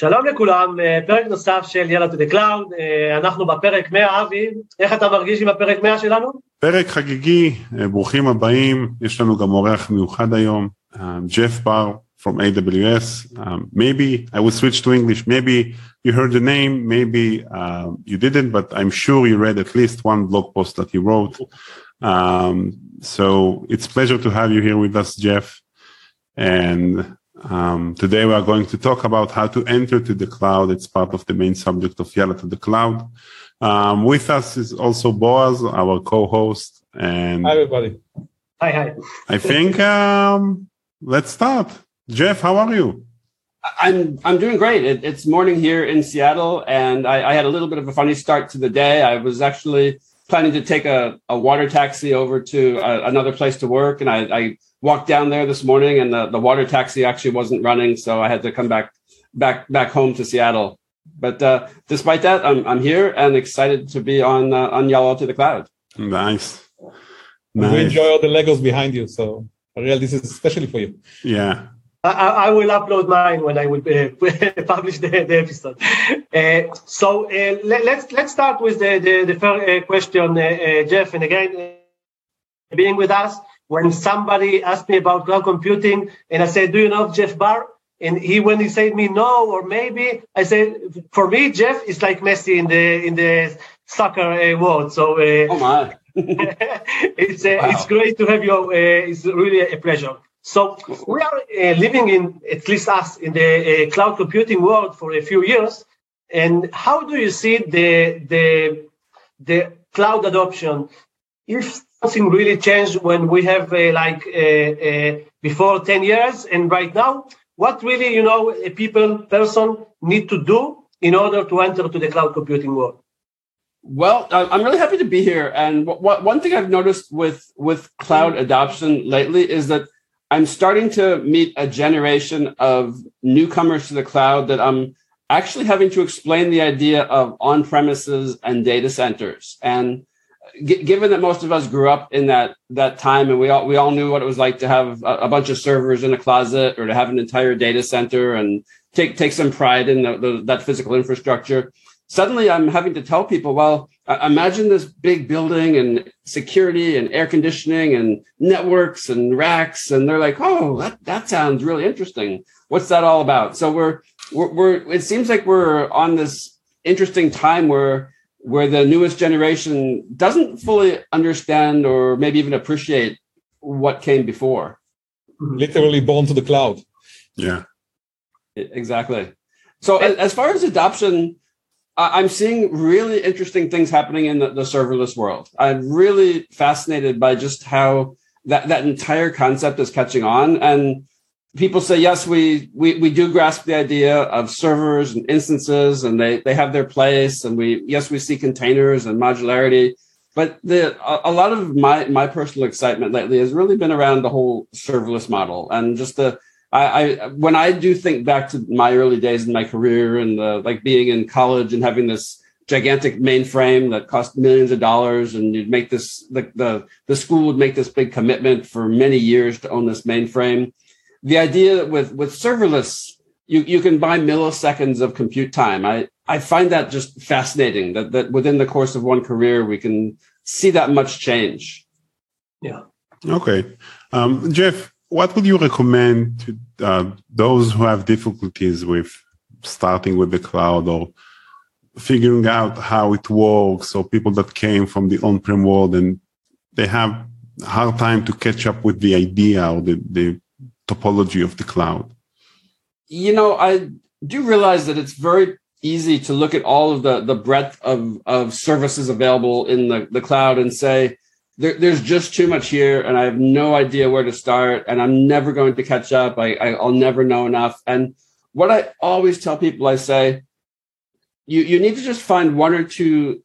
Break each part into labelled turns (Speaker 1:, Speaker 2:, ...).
Speaker 1: שלום לכולם, פרק נוסף של יאללה to the cloud, אנחנו בפרק 100, אבי, איך אתה מרגיש עם הפרק 100 שלנו?
Speaker 2: פרק חגיגי, ברוכים הבאים, יש לנו גם אורח מיוחד היום, ג'ף בר from AWS, um, maybe I will switch to English, maybe you heard the name, maybe uh, you didn't, but I'm sure you read at least one blog post that he wrote. Um, so it's pleasure to have you here with us, Jeff. And um, today we are going to talk about how to enter to the cloud. It's part of the main subject of Yalla to the cloud. Um, with us is also Boaz, our co-host. And
Speaker 3: hi, everybody.
Speaker 1: Hi, hi.
Speaker 2: I think um, let's start. Jeff, how are you?
Speaker 4: I'm I'm doing great. It, it's morning here in Seattle, and I, I, had a little bit of a funny start to the day. I was actually planning to take a, a water taxi over to a, another place to work, and I, I walked down there this morning and the, the water taxi actually wasn't running. So I had to come back, back, back home to Seattle. But uh, despite that, I'm, I'm here and excited to be on, uh, on Yalla to the Cloud.
Speaker 2: Nice.
Speaker 3: nice. We enjoy all the Legos behind you. So Ariel, this is especially for you.
Speaker 2: Yeah.
Speaker 1: I, I, will upload mine when I will uh, publish the, the episode. Uh, so uh, let, us let's, let's start with the the, the first uh, question, uh, uh, Jeff. And again, being with us, when somebody asked me about cloud computing and I said, do you know Jeff Barr? And he, when he said me no or maybe, I said, for me, Jeff is like Messi in the in the soccer uh, world. So
Speaker 4: uh, oh my,
Speaker 1: it's uh, wow. it's great to have you. Uh, it's really a pleasure. So we are uh, living in at least us in the uh, cloud computing world for a few years. And how do you see the the the cloud adoption? If something really changed when we have uh, like uh, uh, before 10 years. And right now what really you know a people person need to do in order to enter to the cloud computing world?
Speaker 4: Well i'm really happy to be here. And one thing i've noticed with with cloud adoption lately is that i'm starting to meet a generation of newcomers to the cloud that i'm actually having to explain the idea of on premises and data centers. And g- given that most of us grew up in that that time and we all we all knew what it was like to have a, a, bunch of servers in a closet or to have an entire data center and take take some pride in the, the, that physical infrastructure suddenly i'm having to tell people well imagine this big building and security and air conditioning and networks and racks. And they're like oh that, that sounds really interesting. What's that all about? So we're, we're, we're it seems like we're on this interesting time where where the newest generation doesn't fully understand or maybe even appreciate what came before.
Speaker 3: Literally born to the cloud.
Speaker 2: Yeah.
Speaker 4: Exactly. So as far as adoption, I'm seeing really interesting things happening in the, the serverless world. I'm really fascinated by just how that, that entire concept is catching on. And people say yes we, we we do grasp the idea of servers and instances and they they have their place and we yes we see containers and modularity. But the a, lot of my my personal excitement lately has really been around the whole serverless model and just the I, I when I do think back to my early days in my career and the, like being in college and having this gigantic mainframe that cost millions of dollars and you'd make this the, the the school would make this big commitment for many years to own this mainframe the idea that with with serverless you, you can buy milliseconds of compute time. I, I find that just fascinating that, that within the course of one career, we can see that much change.
Speaker 1: Yeah.
Speaker 2: Okay. Um, Jeff, what would you recommend to uh, those who have difficulties with starting with the cloud or figuring out how it works or people that came from the on-prem world and they have hard time to catch up with the idea or the, the topology of the cloud?
Speaker 4: You know, I do realize that it's very easy to look at all of the, the breadth of, of services available in the, the cloud and say, there, there's just too much here and I have no idea where to start and I'm never going to catch up. I, I, I'll never know enough. And what I always tell people, I say, you, you need to just find one or two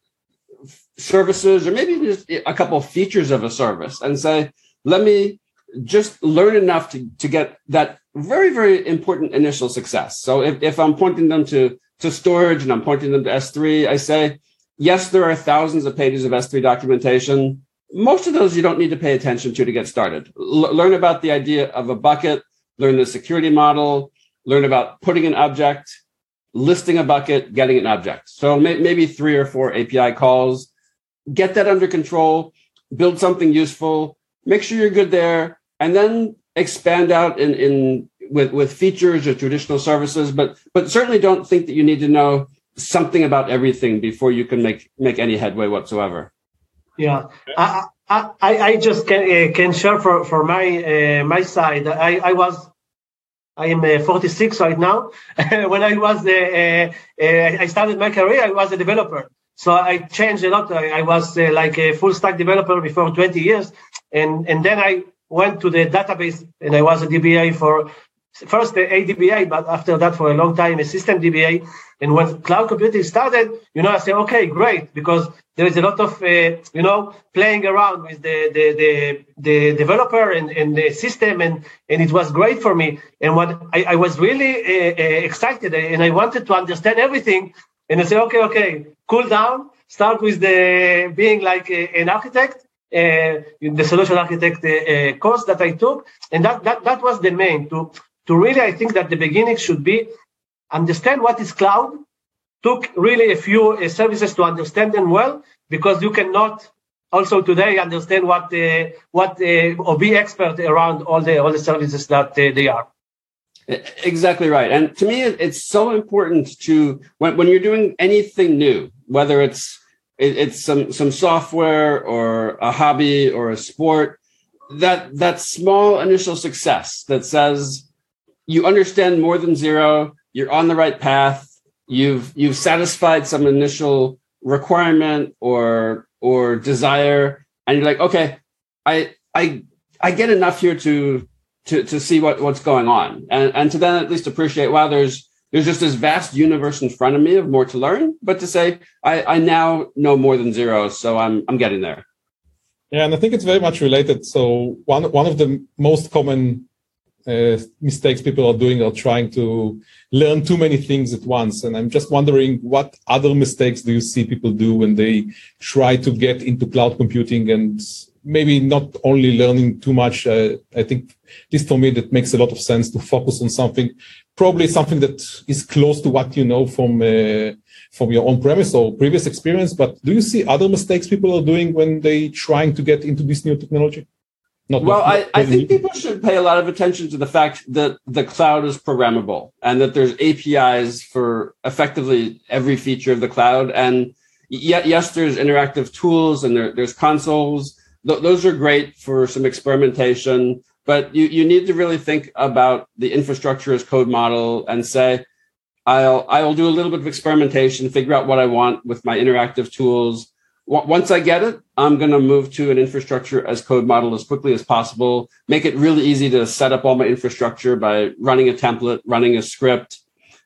Speaker 4: services or maybe just a couple features of a service and say, let me just learn enough to, to get that very, very important initial success. So if, if I'm pointing them to, to storage and I'm pointing them to S3, I say, yes, there are thousands of pages of S3 documentation. Most of those you don't need to pay attention to to get started. L- learn about the idea of a bucket, learn the security model, learn about putting an object, listing a bucket, getting an object. So may, maybe three or four API calls, get that under control, build something useful, make sure you're good there, and then expand out in, in with, with features or traditional services, but but certainly don't think that you need to know something about everything before you can make make any headway whatsoever.
Speaker 1: Yeah, I I, I just can uh, can share for for my uh, my side. I I was I am uh, 46 right now. when I was uh, uh, uh, I started my career, I was a developer. So I changed a lot. I, I was like a full stack developer before 20 years, and and then I went to the database and I was a DBA for first the ADBA, but after that for a long time a system DBA. And when cloud computing started, you know, I said, okay, great, because there is a lot of, uh, you know, playing around with the the the, the developer and, and the system, and and it was great for me. And what I, I was really uh, uh, excited, and I wanted to understand everything. And I said, okay, okay, cool down. Start with the being like a, an architect, uh, the solution architect uh, uh, course that I took, and that that that was the main to to really, I think that the beginning should be understand what is cloud. Took really a few uh, services to understand them well, because you cannot also today understand what uh, what uh, or be expert around all the all the services that uh, they are.
Speaker 4: Exactly right. And to me, it's so important to when, when you're doing anything new, whether it's it's some some software or a hobby or a sport, that that small initial success that says you understand more than zero, you're on the right path, you've you've satisfied some initial requirement or or desire, and you're like, okay, I I I get enough here to to to see what what's going on, and and to then at least appreciate wow, there's there's just this vast universe in front of me of more to learn, but to say I I now know more than zero, so I'm I'm getting there.
Speaker 3: Yeah, and I think it's very much related. So one one of the most common uh, mistakes people are doing are trying to learn too many things at once. And I'm just wondering what other mistakes do you see people do when they try to get into cloud computing and maybe not only learning too much. Uh, I think, least for me, that makes a lot of sense to focus on something, probably something that is close to what you know from uh, from your on premise or previous experience. But do you see other mistakes people are doing when they trying to get into this new technology?
Speaker 4: Not well, not, I, I think people should pay a lot of attention to the fact that the cloud is programmable and that there's APIs for effectively every feature of the cloud. And yet, yes, there's interactive tools and there, there's consoles. Th- those are great for some experimentation, but you, you need to really think about the infrastructure as code model and say, I'll, I'll do a little bit of experimentation, figure out what I want with my interactive tools once I get it, I'm going to move to an infrastructure as code model as quickly as possible, make it really easy to set up all my infrastructure by running a template, running a script.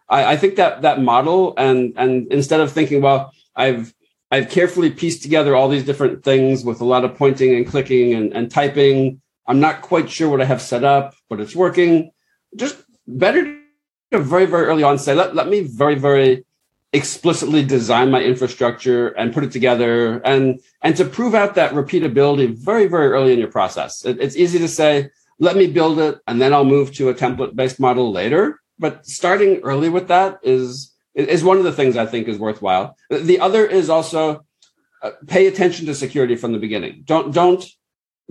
Speaker 4: I, I think that that model and and instead of thinking, well, I've I've carefully pieced together all these different things with a lot of pointing and clicking and, and typing. I'm not quite sure what I have set up, but it's working. Just better to very, very early on say, let, let me very, very explicitly design my infrastructure and put it together and and to prove out that repeatability very very early in your process. It, it's easy to say let me build it and then i'll move to a template based model later. But starting early with that is is one of the things i think is worthwhile. The other is also uh, pay attention to security from the beginning. Don't don't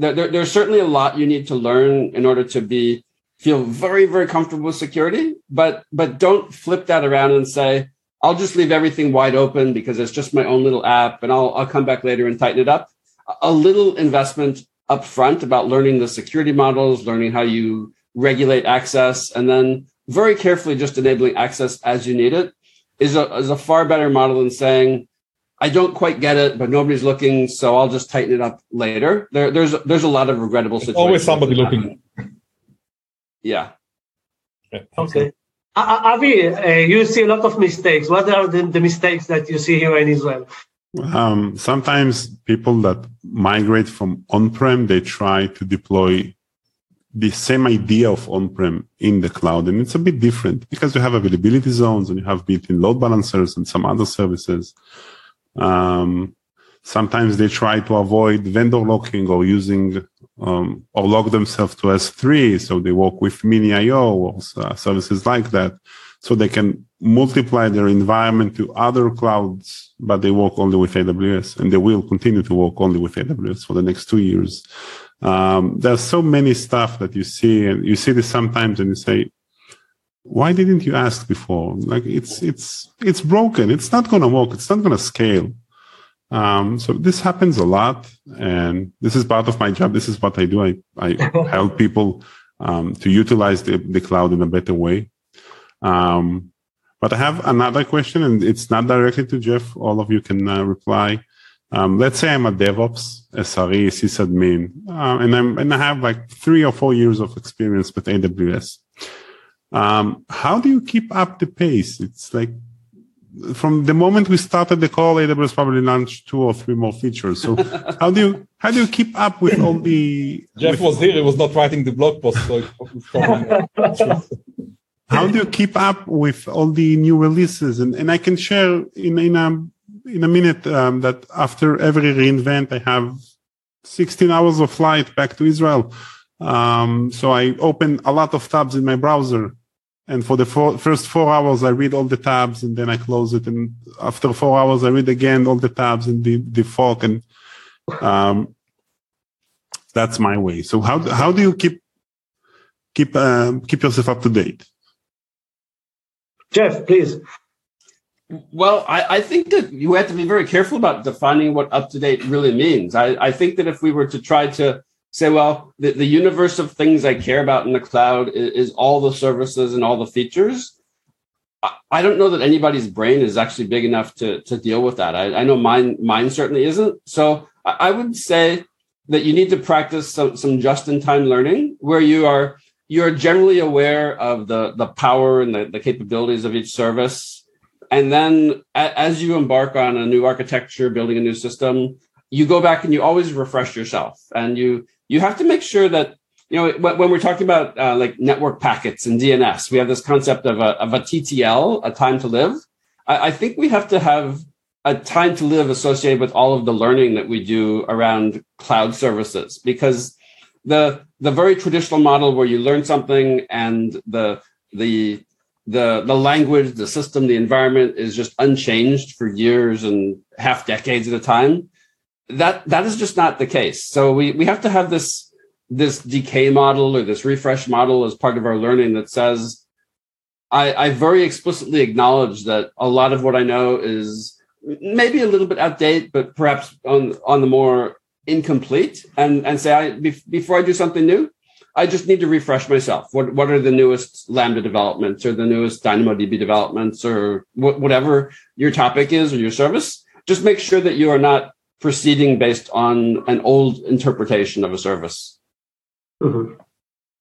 Speaker 4: there, there, there's certainly a lot you need to learn in order to be feel very very comfortable with security but but don't flip that around and say I'll just leave everything wide open because it's just my own little app and I'll, I'll come back later and tighten it up. A little investment up front about learning the security models, learning how you regulate access, and then very carefully just enabling access as you need it is a, is a far better model than saying, I don't quite get it, but nobody's looking, so I'll just tighten it up later. There, there's there's a lot of regrettable situations.
Speaker 3: Always somebody looking.
Speaker 4: Yeah.
Speaker 1: Okay. Avi, uh, you see a lot of mistakes. What are the, the mistakes that you see here in Israel?
Speaker 2: Um, sometimes people that migrate from on-prem, they try to deploy the same idea of on-prem in the cloud. And it's a bit different because you have availability zones and you have built-in load balancers and some other services. Um, sometimes they try to avoid vendor locking or using um, or log themselves to S3. So they work with MinIO or uh, services like that. so they can multiply their environment to other clouds, but they work only with AWS and they will continue to work only with AWS for the next two years. Um, there's so many stuff that you see and you see this sometimes and you say, why didn't you ask before? Like it's, it's, it's broken. It's not going to work. It's not going to scale. Um, so this happens a lot and this is part of my job. This is what I do. I, I help people, um, to utilize the, the cloud in a better way. Um, but I have another question, and it's not directly to Jeff. All of you can uh, reply. Um, let's say I'm a DevOps, SRE, sysadmin, uh, and I'm and I have like three or four years of experience with AWS. Um, how do you keep up the pace? It's like from the moment we started the call, AWS probably launched two or three more features. So how do you how do you keep up with all the?
Speaker 3: Jeff
Speaker 2: with,
Speaker 3: was here; he was not writing the blog post, so
Speaker 2: how do you keep up with all the new releases? And, and I can share in, in a, in a minute um, that after every re:Invent, I have 16 hours of flight back to Israel. Um, so I open a lot of tabs in my browser. And for the four, first four hours, I read all the tabs and then I close it. And after four hours, I read again all the tabs and the, the fork. And um, that's my way. So how, how do you keep keep uh, keep yourself up to date?
Speaker 1: Jeff, please.
Speaker 4: Well, I, I, think that you have to be very careful about defining what up to date really means. I, I, think that if we were to try to say, well, the, the universe of things I care about in the cloud is, is all the services and all the features, I, I, don't know that anybody's brain is actually big enough to, to deal with that. I, I know mine mine certainly isn't. So I, would say that you need to practice some, some just in time learning where you are you're generally aware of the the power and the, the capabilities of each service and then a, as you embark on a new architecture building a new system you go back and you always refresh yourself and you you have to make sure that you know when, we're talking about uh, like network packets and dns we have this concept of a, of a ttl a time to live I, I think we have to have a time to live associated with all of the learning that we do around cloud services because the the very traditional model where you learn something and the the the the language, the system, the environment is just unchanged for years and half decades at a time. That that is just not the case. So we we have to have this this decay model or this refresh model as part of our learning that says I, I very explicitly acknowledge that a lot of what I know is maybe a little bit outdated, but perhaps on on the more incomplete and and say I before I do something new, I just need to refresh myself. What what are the newest Lambda developments or the newest DynamoDB developments or wh- whatever your topic is or your service? Just make sure that you are not proceeding based on an old interpretation of a service.
Speaker 3: Mm-hmm.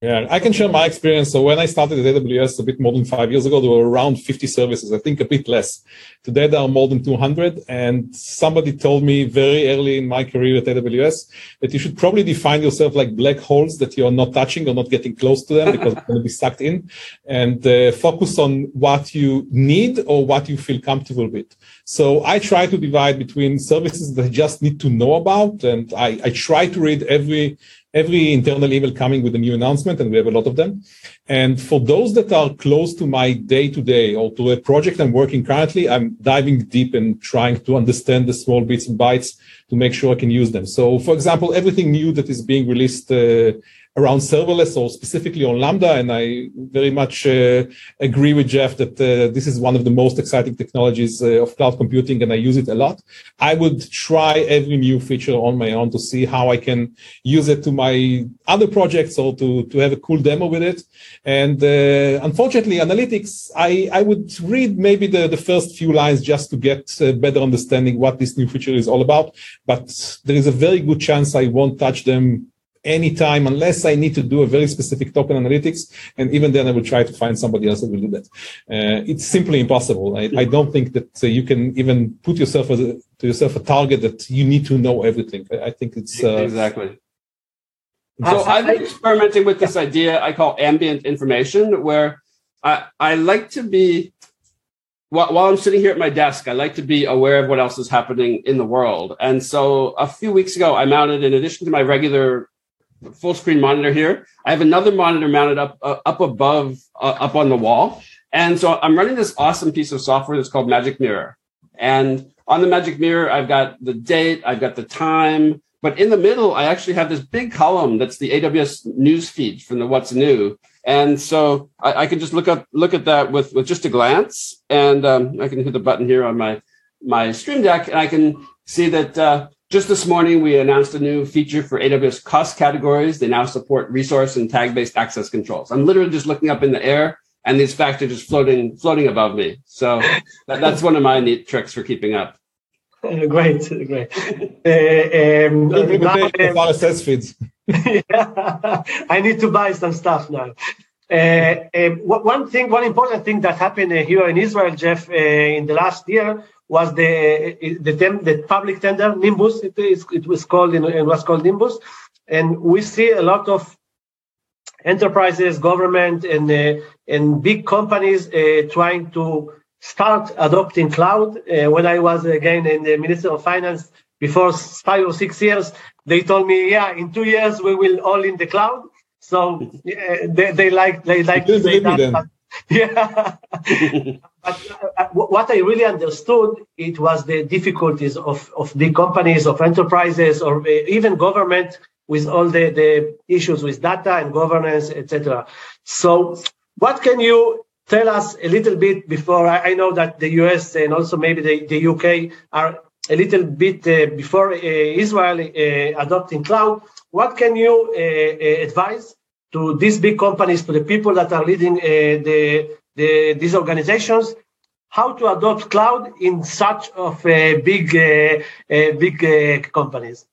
Speaker 3: Yeah, I can share my experience. So when I started at AWS a bit more than five years ago, there were around 50 services, I think a bit less. Today there are more than 200. And somebody told me very early in my career at AWS that you should probably define yourself like black holes that you're not touching or not getting close to them because you're going to be sucked in and uh, focus on what you need or what you feel comfortable with. So I try to divide between services that I just need to know about. And I, I try to read every every internal email coming with a new announcement, and we have a lot of them. And for those that are close to my day to day or to a project I'm working currently, I'm diving deep and trying to understand the small bits and bytes to make sure I can use them. So, for example, everything new that is being released uh, around serverless or specifically on Lambda. And I very much uh, agree with Jeff that uh, this is one of the most exciting technologies uh, of cloud computing, and I use it a lot. I would try every new feature on my own to see how I can use it to my other projects or to, to have a cool demo with it. And uh, unfortunately, analytics, I, I would read maybe the, the first few lines just to get a better understanding what this new feature is all about. But there is a very good chance I won't touch them anytime unless I need to do a very specific token analytics. And even then I will try to find somebody else that will do that. Uh, it's simply impossible. I, I don't think that uh, you can even put yourself as a, to yourself a target that you need to know everything. I, I think it's
Speaker 4: uh, exactly. So I've been experimenting with this idea I call ambient information, where I, I like to be while, while I'm sitting here at my desk, I like to be aware of what else is happening in the world. And so a few weeks ago, I mounted, in addition to my regular full screen monitor here. I have another monitor mounted up uh, up above uh, up on the wall, And so I'm running this awesome piece of software that's called Magic Mirror. And on the Magic Mirror, I've got the date, I've got the time, but in the middle, I actually have this big column that's the AWS news feed from the What's New. And so I, I can just look up, look at that with, with just a glance. And um, I can hit the button here on my, my Stream Deck, and I can see that uh, just this morning we announced a new feature for AWS cost categories. They now support resource and tag-based access controls. I'm literally just looking up in the air, and these facts are just floating, floating above me. So that, that's one of my neat tricks for keeping up.
Speaker 1: great, great. Uh, um,
Speaker 3: now, um, RSS feeds.
Speaker 1: yeah, I need to buy some stuff now. Uh, um, one thing, one important thing that happened uh, here in Israel, Jeff, uh, in the last year was the the, the public tender Nimbus. It, is, it was called in, it was called Nimbus, and we see a lot of enterprises, government, and uh, and big companies uh, trying to start adopting cloud. Uh, when I was again in the Minister of Finance before five or six years, they told me, yeah, in two years we will all in the cloud. So uh, they, they like they like to say that. Yeah. but uh, what I really understood it was the difficulties of, of big companies, of enterprises, or uh, even government with all the, the issues with data and governance, etc. So, what can you tell us a little bit before I, I, know that the US and also maybe the, the UK are a little bit uh, before uh, Israel uh, adopting cloud. What can you uh, uh, advise to these big companies, to the people that are leading uh, the, the, these organizations, how to adopt cloud in such of uh, big uh, uh, big companies?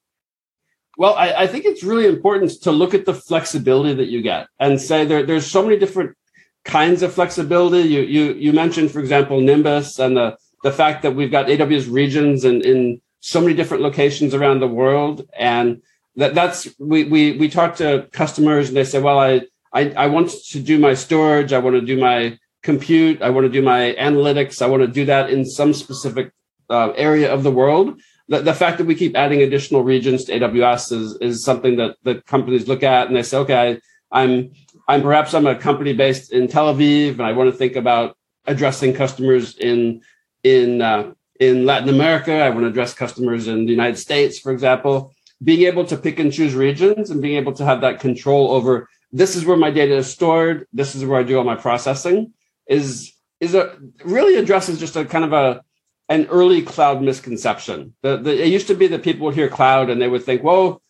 Speaker 4: Well, I, I, think it's really important to look at the flexibility that you get and say there, there's so many different kinds of flexibility. You you you mentioned, for example, Nimbus and the the fact that we've got AWS regions and in so many different locations around the world, and that that's we we we talk to customers and they say, well, I I, I want to do my storage, I want to do my compute, I want to do my analytics, I want to do that in some specific uh, area of the world. The, the fact that we keep adding additional regions to AWS is, is something that the companies look at and they say, okay, I'm I'm perhaps I'm a company based in Tel Aviv, and I want to think about addressing customers in in uh, in Latin America. I want to address customers in the United States, for example. Being able to pick and choose regions and being able to have that control over this is where my data is stored, this is where I do all my processing is is a really addresses just a kind of a an early cloud misconception. The, the, it used to be that people would hear cloud and they would think, "Whoa,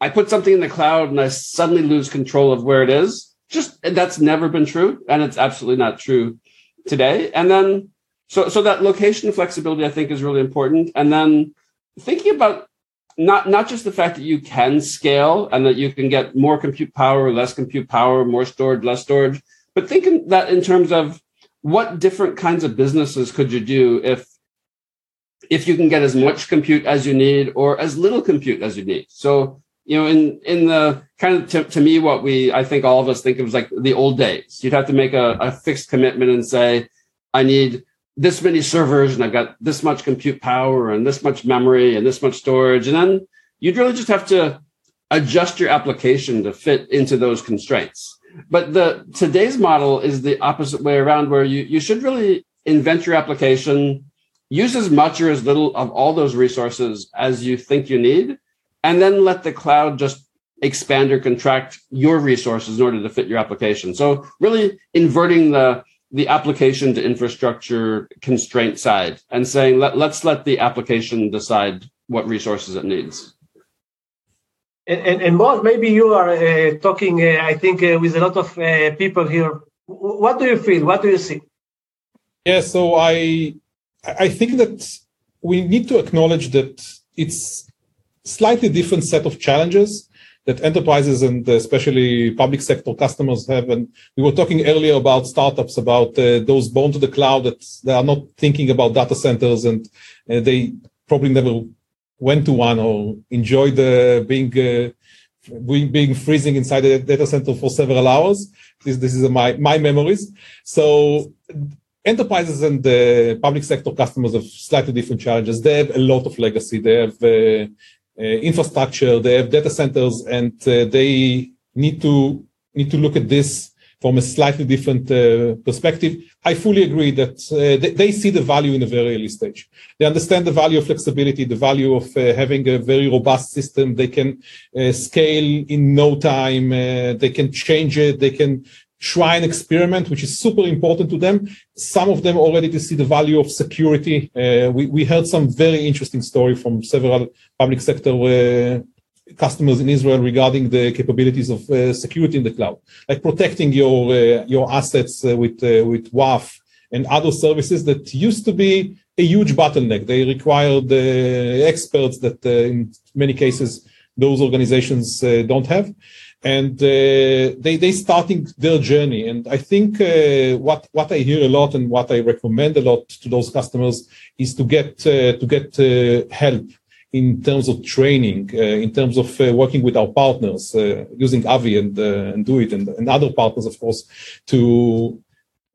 Speaker 4: I put something in the cloud and I suddenly lose control of where it is." just that's never been true and it's absolutely not true today and then so so that location flexibility i think is really important and then thinking about not not just the fact that you can scale and that you can get more compute power less compute power more storage less storage but thinking that in terms of what different kinds of businesses could you do if if you can get as much compute as you need or as little compute as you need so you know, in in the kind of to, to me, what we I think all of us think of is like the old days. You'd have to make a, a fixed commitment and say, I need this many servers and I've got this much compute power and this much memory and this much storage. And then you'd really just have to adjust your application to fit into those constraints. But the today's model is the opposite way around where you, you should really invent your application, use as much or as little of all those resources as you think you need and then let the cloud just expand or contract your resources in order to fit your application. So really inverting the the application to infrastructure constraint side and saying let, let's let the application decide what resources it needs.
Speaker 1: And, and, and Boaz, maybe you are uh, talking, uh, I think, uh, with a lot of uh, people here. What do you feel? What do you see?
Speaker 3: Yeah, so I I think that we need to acknowledge that it's slightly different set of challenges that enterprises and especially public sector customers have. And we were talking earlier about startups, about uh, those born to the cloud that they are not thinking about data centers and uh, they probably never went to one or enjoyed uh, being uh, being freezing inside a data center for several hours. This this is my my memories. So enterprises and the public sector customers have slightly different challenges. They have a lot of legacy. They have uh, uh, infrastructure, they have data centers, and uh, they need to need to look at this from a slightly different uh, perspective. I fully agree that uh, they, they, see the value in a very early stage. They understand the value of flexibility, the value of uh, having a very robust system. They can uh, scale in no time. Uh, they can change it. They can an experiment, which is super important to them. Some of them already to see the value of security. Uh, we, we heard some very interesting story from several public sector uh, customers in Israel regarding the capabilities of uh, security in the cloud, like protecting your uh, your assets uh, with uh, with WAF and other services that used to be a huge bottleneck. They required the experts that in many cases those organizations don't have and uh, they they starting their journey. And I think uh, what what I hear a lot and what I recommend a lot to those customers is to get uh, to get uh, help in terms of training, uh, in terms of uh, working with our partners, using Avi and and do it and, and other partners, of course, to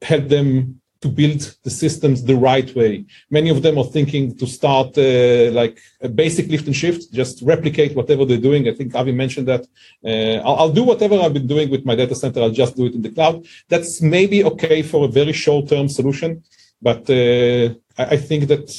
Speaker 3: help them to build the systems the right way. Many of them are thinking to start uh, like a basic lift and shift, just replicate whatever they're doing. I think Avi mentioned that. Uh, I'll, I'll, do whatever I've been doing with my data center. I'll just do it in the cloud. That's maybe okay for a very short term solution, but uh, I, I, think that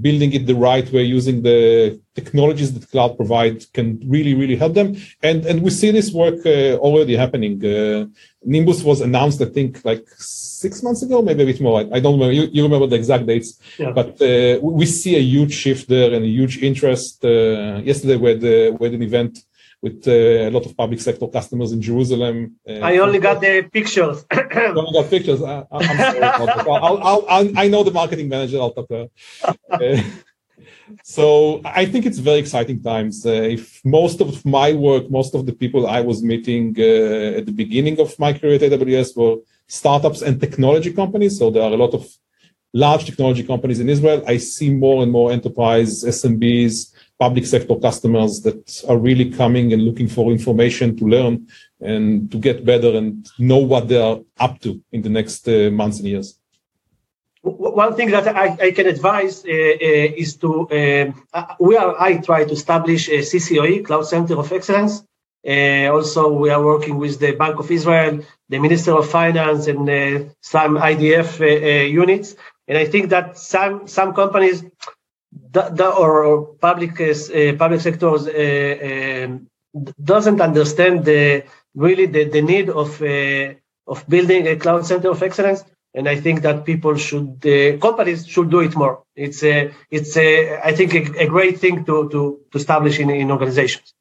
Speaker 3: building it the right way using the technologies that cloud provide can really really help them. And and we see this work uh, already happening. Uh, nimbus was announced i think like six months ago maybe a bit more. I, I don't remember. You, you, remember the exact dates. Yeah. but uh, we see a huge shift there and a huge interest uh, yesterday we had, we had an event with uh, a lot of public sector customers in Jerusalem.
Speaker 1: Uh, I only got the pictures.
Speaker 3: only got pictures. I, am sorry I'll, I'll, I'll, i know the marketing manager. I'll talk to her. Uh, so I think it's very exciting times. Uh, if most of my work, most of the people I was meeting uh, at the beginning of my career at AWS were startups and technology companies. So there are a lot of large technology companies in Israel. I see more and more enterprise SMBs public sector customers that are really coming and looking for information to learn and to get better and know what they are up to in the next uh, months and years.
Speaker 1: One thing that I, I can advise uh, uh, is to um, uh, we are I try to establish a CCOE Cloud Center of Excellence. Uh, also, we are working with the Bank of Israel, the Minister of Finance, and uh, some IDF units. And I think that some some companies the, the, or public uh, public sectors uh, um, doesn't understand the really the, the need of uh, of building a cloud center of excellence and I think that people should, uh, companies should do it more. It's a, it's a, I think a, a great thing to to to establish in, in organizations.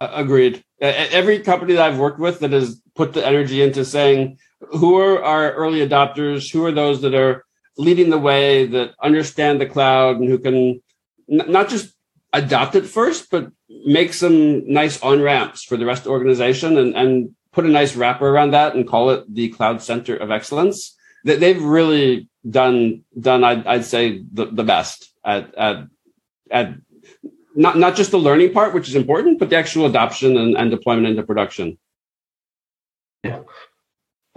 Speaker 4: Agreed. Every company that I've worked with that has put the energy into saying who are our early adopters, who are those that are leading the way that understand the cloud and who can n- not just adopt it first, but make some nice on ramps for the rest of the organization and, and put a nice wrapper around that and call it the cloud center of excellence. That they've really done done I'd, I'd say the, the best at, at at not not just the learning part, which is important, but the actual adoption and, and deployment into production.
Speaker 1: Yeah.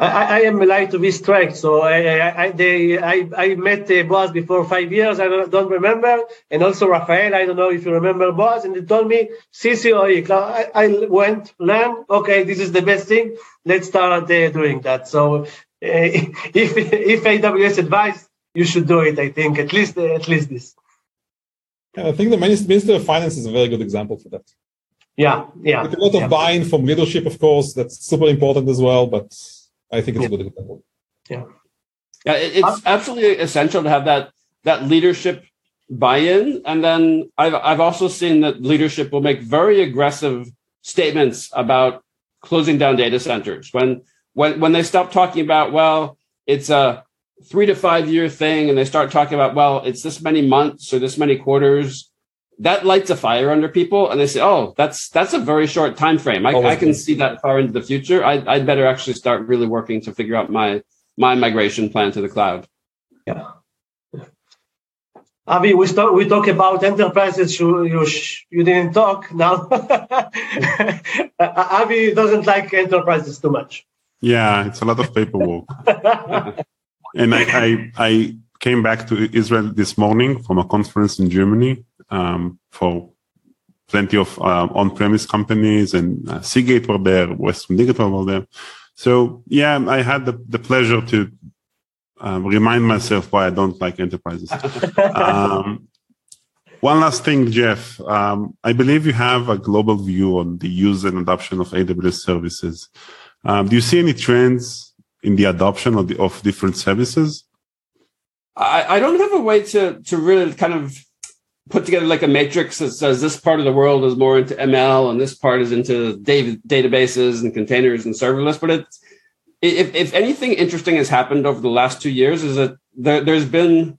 Speaker 1: I, I am like to be strict, so I I, they, I, I met uh, Boaz before five years. I don't, don't, remember, and also Rafael. I don't know if you remember Boaz, and they told me CCOE. I, I went learn. Okay, this is the best thing. Let's start uh, doing that. So uh, if if AWS advice, you should do it. I think at least uh, at least this.
Speaker 3: Yeah, I think the Minister of Finance is a very good example for that.
Speaker 1: Yeah, yeah.
Speaker 3: With a lot of
Speaker 1: yeah.
Speaker 3: buy-in from leadership, of course, that's super important as well. But I think it's yeah. a good example.
Speaker 1: Yeah.
Speaker 4: Yeah, it's absolutely essential to have that that leadership buy-in, and then I've I've also seen that leadership will make very aggressive statements about closing down data centers when when when they stop talking about well it's a three to five year thing and they start talking about well it's this many months or this many quarters that lights a fire under people and they say oh that's that's a very short time frame i, I can see that far into the future I, i'd better actually start really working to figure out my my migration plan to the cloud
Speaker 1: yeah Avi, we talk we talk about enterprises. You you, you didn't talk now. Avi doesn't like enterprises too much.
Speaker 2: Yeah, it's a lot of paperwork. and I, I I came back to Israel this morning from a conference in Germany, um, for plenty of uh, on-premise companies and uh, Seagate were there, Western Digital were there. So yeah, I had the, the pleasure to um, remind myself why I don't like enterprises. um, one last thing, Jeff. Um, I believe you have a global view on the use and adoption of AWS services. Um, do you see any trends in the adoption of, the, of different services?
Speaker 4: I, I don't have a way to to really kind of put together like a matrix that says this part of the world is more into ML and this part is into data, databases and containers and serverless. But it's if if anything interesting has happened over the last two years is that there, there's been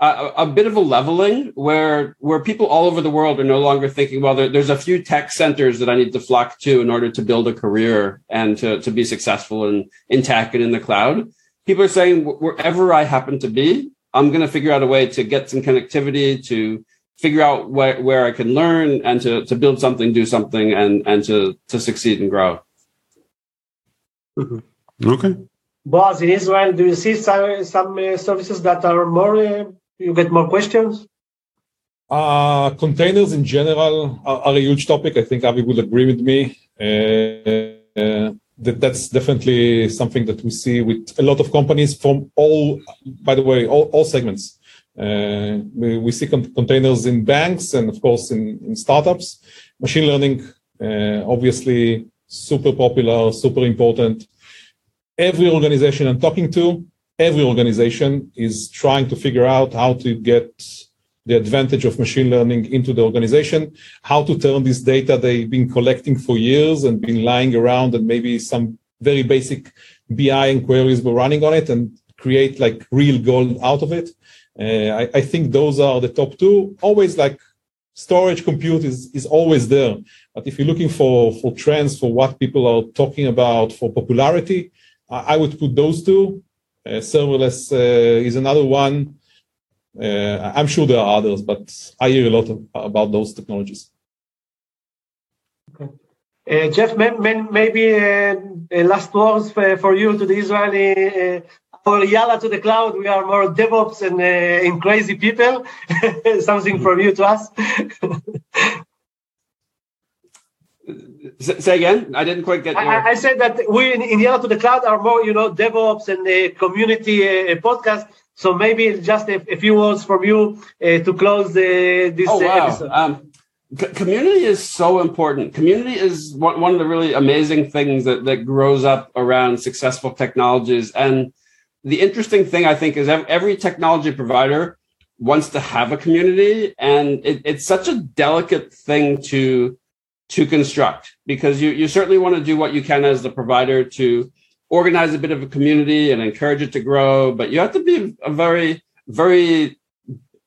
Speaker 4: a, a, bit of a leveling where where people all over the world are no longer thinking, well, there, there's a few tech centers that I need to flock to in order to build a career and to, to be successful in, in tech and in the cloud. People are saying wherever I happen to be, I'm going to figure out a way to get some connectivity, to figure out where, where I can learn and to, to build something, do something, and, and to, to succeed and grow.
Speaker 2: Mm-hmm. Okay.
Speaker 1: Boaz, in Israel, do you see some, some uh, services that are more, uh, you get more questions?
Speaker 3: Uh, containers in general are, are, a huge topic. I think Avi will agree with me. Uh, uh that that's definitely something that we see with a lot of companies from all, by the way, all, all segments. Uh, we, we, see con- containers in banks and of course in, in startups. Machine learning, uh, obviously super popular, super important. Every organization I'm talking to, every organization is trying to figure out how to get the advantage of machine learning into the organization, how to turn this data they've been collecting for years and been lying around and maybe some very basic BI inquiries were running on it and create like real gold out of it. Uh, I, I, think those are the top two. Always like storage compute is, is always there. But if you're looking for, for trends, for what people are talking about, for popularity, I, I would put those two. Uh, serverless uh, is another one. Uh, I'm sure there are others, but I hear a lot of, about those technologies.
Speaker 1: Okay. Uh, Jeff, may, may, maybe uh, last words for, for, you to the Israeli, uh, or Yalla to the cloud. We are more DevOps and, uh, and crazy people. Something from you to us.
Speaker 4: Say again. I didn't quite get.
Speaker 1: Your... I, I, said that we in, in Yalla to the cloud are more, you know, DevOps and uh, community uh, podcast. So maybe just a, a few words from you uh, to close the, this
Speaker 4: oh, wow.
Speaker 1: episode.
Speaker 4: Um, c- community is so important. Community is one, one of the really amazing things that, that grows up around successful technologies. And the interesting thing, I think, is every technology provider wants to have a community. And it, it's such a delicate thing to, to construct because you, you certainly want to do what you can as the provider to organize a bit of a community and encourage it to grow, but you have to be a very, very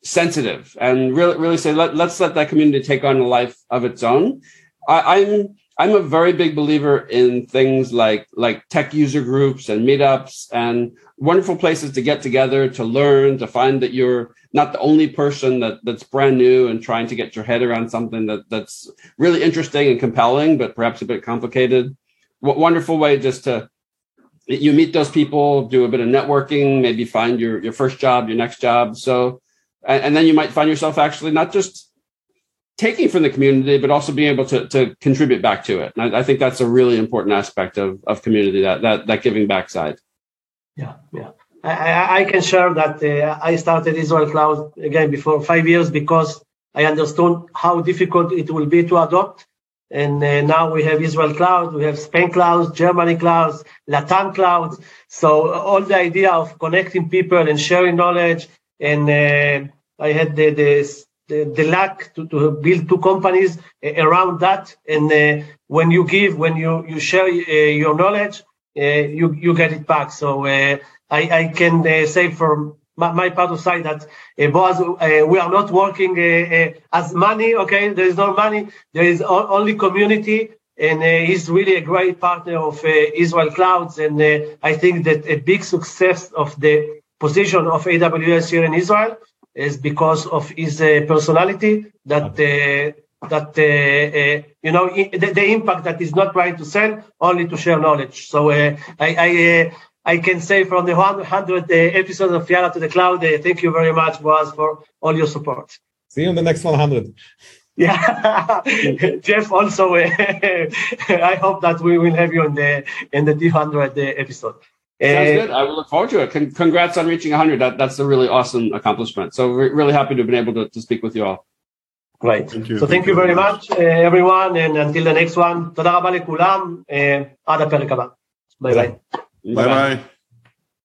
Speaker 4: sensitive and really, really say, let, let's let that community take on a life of its own. I, I'm, I'm a very big believer in things like, like tech user groups and meetups and wonderful places to get together, to learn, to find that you're not the only person that, that's brand new and trying to get your head around something that, that's really interesting and compelling, but perhaps a bit complicated. What wonderful way just to you meet those people, do a bit of networking, maybe find your, your first job, your next job. So, and, and then you might find yourself actually not just taking from the community, but also being able to, to contribute back to it. And I, I think that's a really important aspect of, of community, that, that, that giving back side.
Speaker 1: Yeah, yeah. I, I can share that uh, I started Israel Cloud again before five years because I understood how difficult it will be to adopt and uh, now we have Israel Cloud, we have Spain Clouds, Germany Clouds, Latam Clouds. So all the idea of connecting people and sharing knowledge. And uh, I had the, the, the, the luck to, to build two companies uh, around that. And uh, when you give, when you, you share uh, your knowledge, uh, you, you get it back. So I, I can say from my, my part of side that uh, Boaz, uh, we are not working uh, uh, as money. Okay, there is no money. There is o- only community, and uh, he's really a great partner of uh, Israel Clouds. And I think that a big success of the position of AWS here in Israel is because of his personality. That that you know the, the, impact that is not trying to sell, only to share knowledge. So I. I I can say from the 100th uh, episode of Yalla to the Cloud, uh, thank you very much, Boaz, for all your support.
Speaker 3: See you in the next 100.
Speaker 1: Yeah, Jeff. Also, uh, I hope that we will have you in the in the 200 episode.
Speaker 4: Sounds good. I will look forward to it. Con- congrats on reaching 100. That, that's a really awesome accomplishment. So really happy to have been able to, to speak with you all.
Speaker 1: Great. Thank you. So thank, thank you very much, much uh, everyone, and until the next one, תודה רבה kulam uh, Bye bye.
Speaker 2: 拜拜。